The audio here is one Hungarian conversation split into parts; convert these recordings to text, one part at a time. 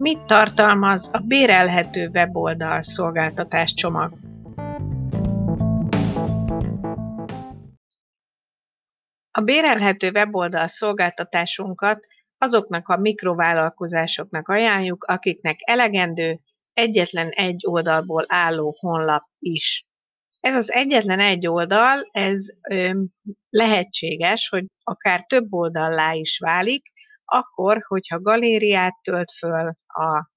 Mit tartalmaz a bérelhető weboldal szolgáltatás csomag? A bérelhető weboldal szolgáltatásunkat azoknak a mikrovállalkozásoknak ajánljuk, akiknek elegendő egyetlen egy oldalból álló honlap is. Ez az egyetlen egy oldal, ez ö, lehetséges, hogy akár több oldallá is válik, akkor, hogyha galériát tölt föl a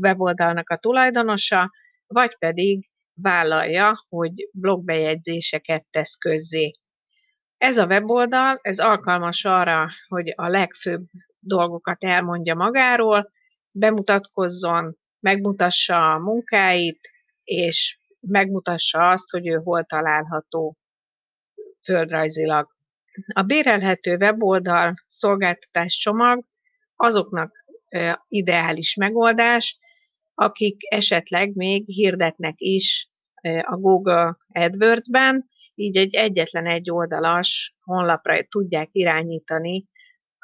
weboldalnak a tulajdonosa, vagy pedig vállalja, hogy blogbejegyzéseket tesz közzé. Ez a weboldal, ez alkalmas arra, hogy a legfőbb dolgokat elmondja magáról, bemutatkozzon, megmutassa a munkáit, és megmutassa azt, hogy ő hol található földrajzilag. A bérelhető weboldal szolgáltatás csomag azoknak ideális megoldás, akik esetleg még hirdetnek is a Google AdWords-ben, így egy egyetlen egy oldalas honlapra tudják irányítani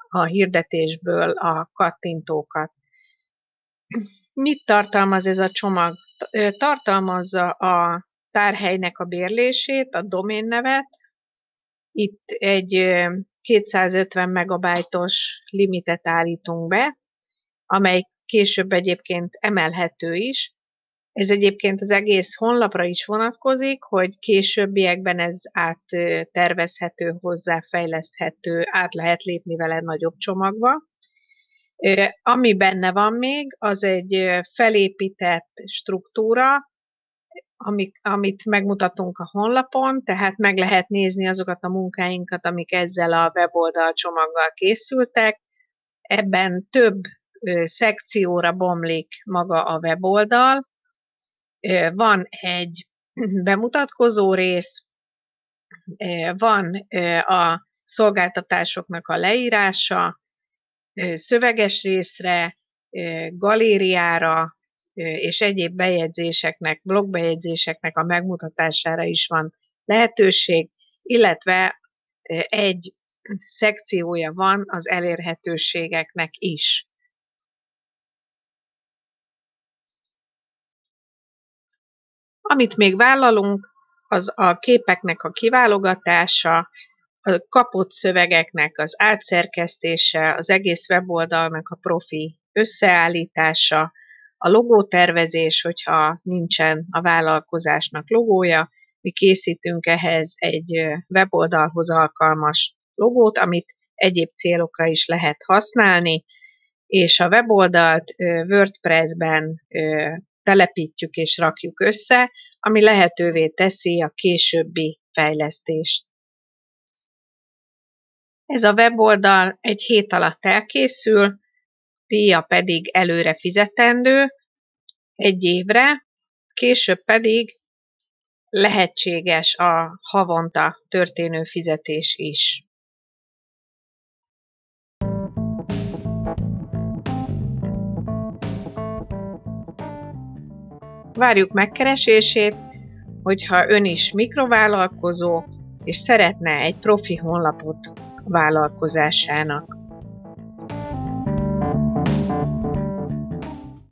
a hirdetésből a kattintókat. Mit tartalmaz ez a csomag? Tartalmazza a tárhelynek a bérlését, a doménnevet, itt egy 250 megabajtos limitet állítunk be, amely később egyébként emelhető is. Ez egyébként az egész honlapra is vonatkozik, hogy későbbiekben ez áttervezhető, hozzáfejleszthető, át lehet lépni vele nagyobb csomagba. Ami benne van még, az egy felépített struktúra, amik, amit megmutatunk a honlapon, tehát meg lehet nézni azokat a munkáinkat, amik ezzel a weboldal csomaggal készültek. Ebben több szekcióra bomlik maga a weboldal. Van egy bemutatkozó rész, van a szolgáltatásoknak a leírása, szöveges részre, galériára és egyéb bejegyzéseknek, blogbejegyzéseknek a megmutatására is van lehetőség, illetve egy szekciója van az elérhetőségeknek is. Amit még vállalunk, az a képeknek a kiválogatása, a kapott szövegeknek az átszerkesztése, az egész weboldalnak a profi összeállítása, a logótervezés, hogyha nincsen a vállalkozásnak logója, mi készítünk ehhez egy weboldalhoz alkalmas logót, amit egyéb célokra is lehet használni, és a weboldalt WordPress-ben telepítjük és rakjuk össze, ami lehetővé teszi a későbbi fejlesztést. Ez a weboldal egy hét alatt elkészül, díja pedig előre fizetendő egy évre, később pedig lehetséges a havonta történő fizetés is. Várjuk megkeresését, hogyha ön is mikrovállalkozó, és szeretne egy profi honlapot vállalkozásának.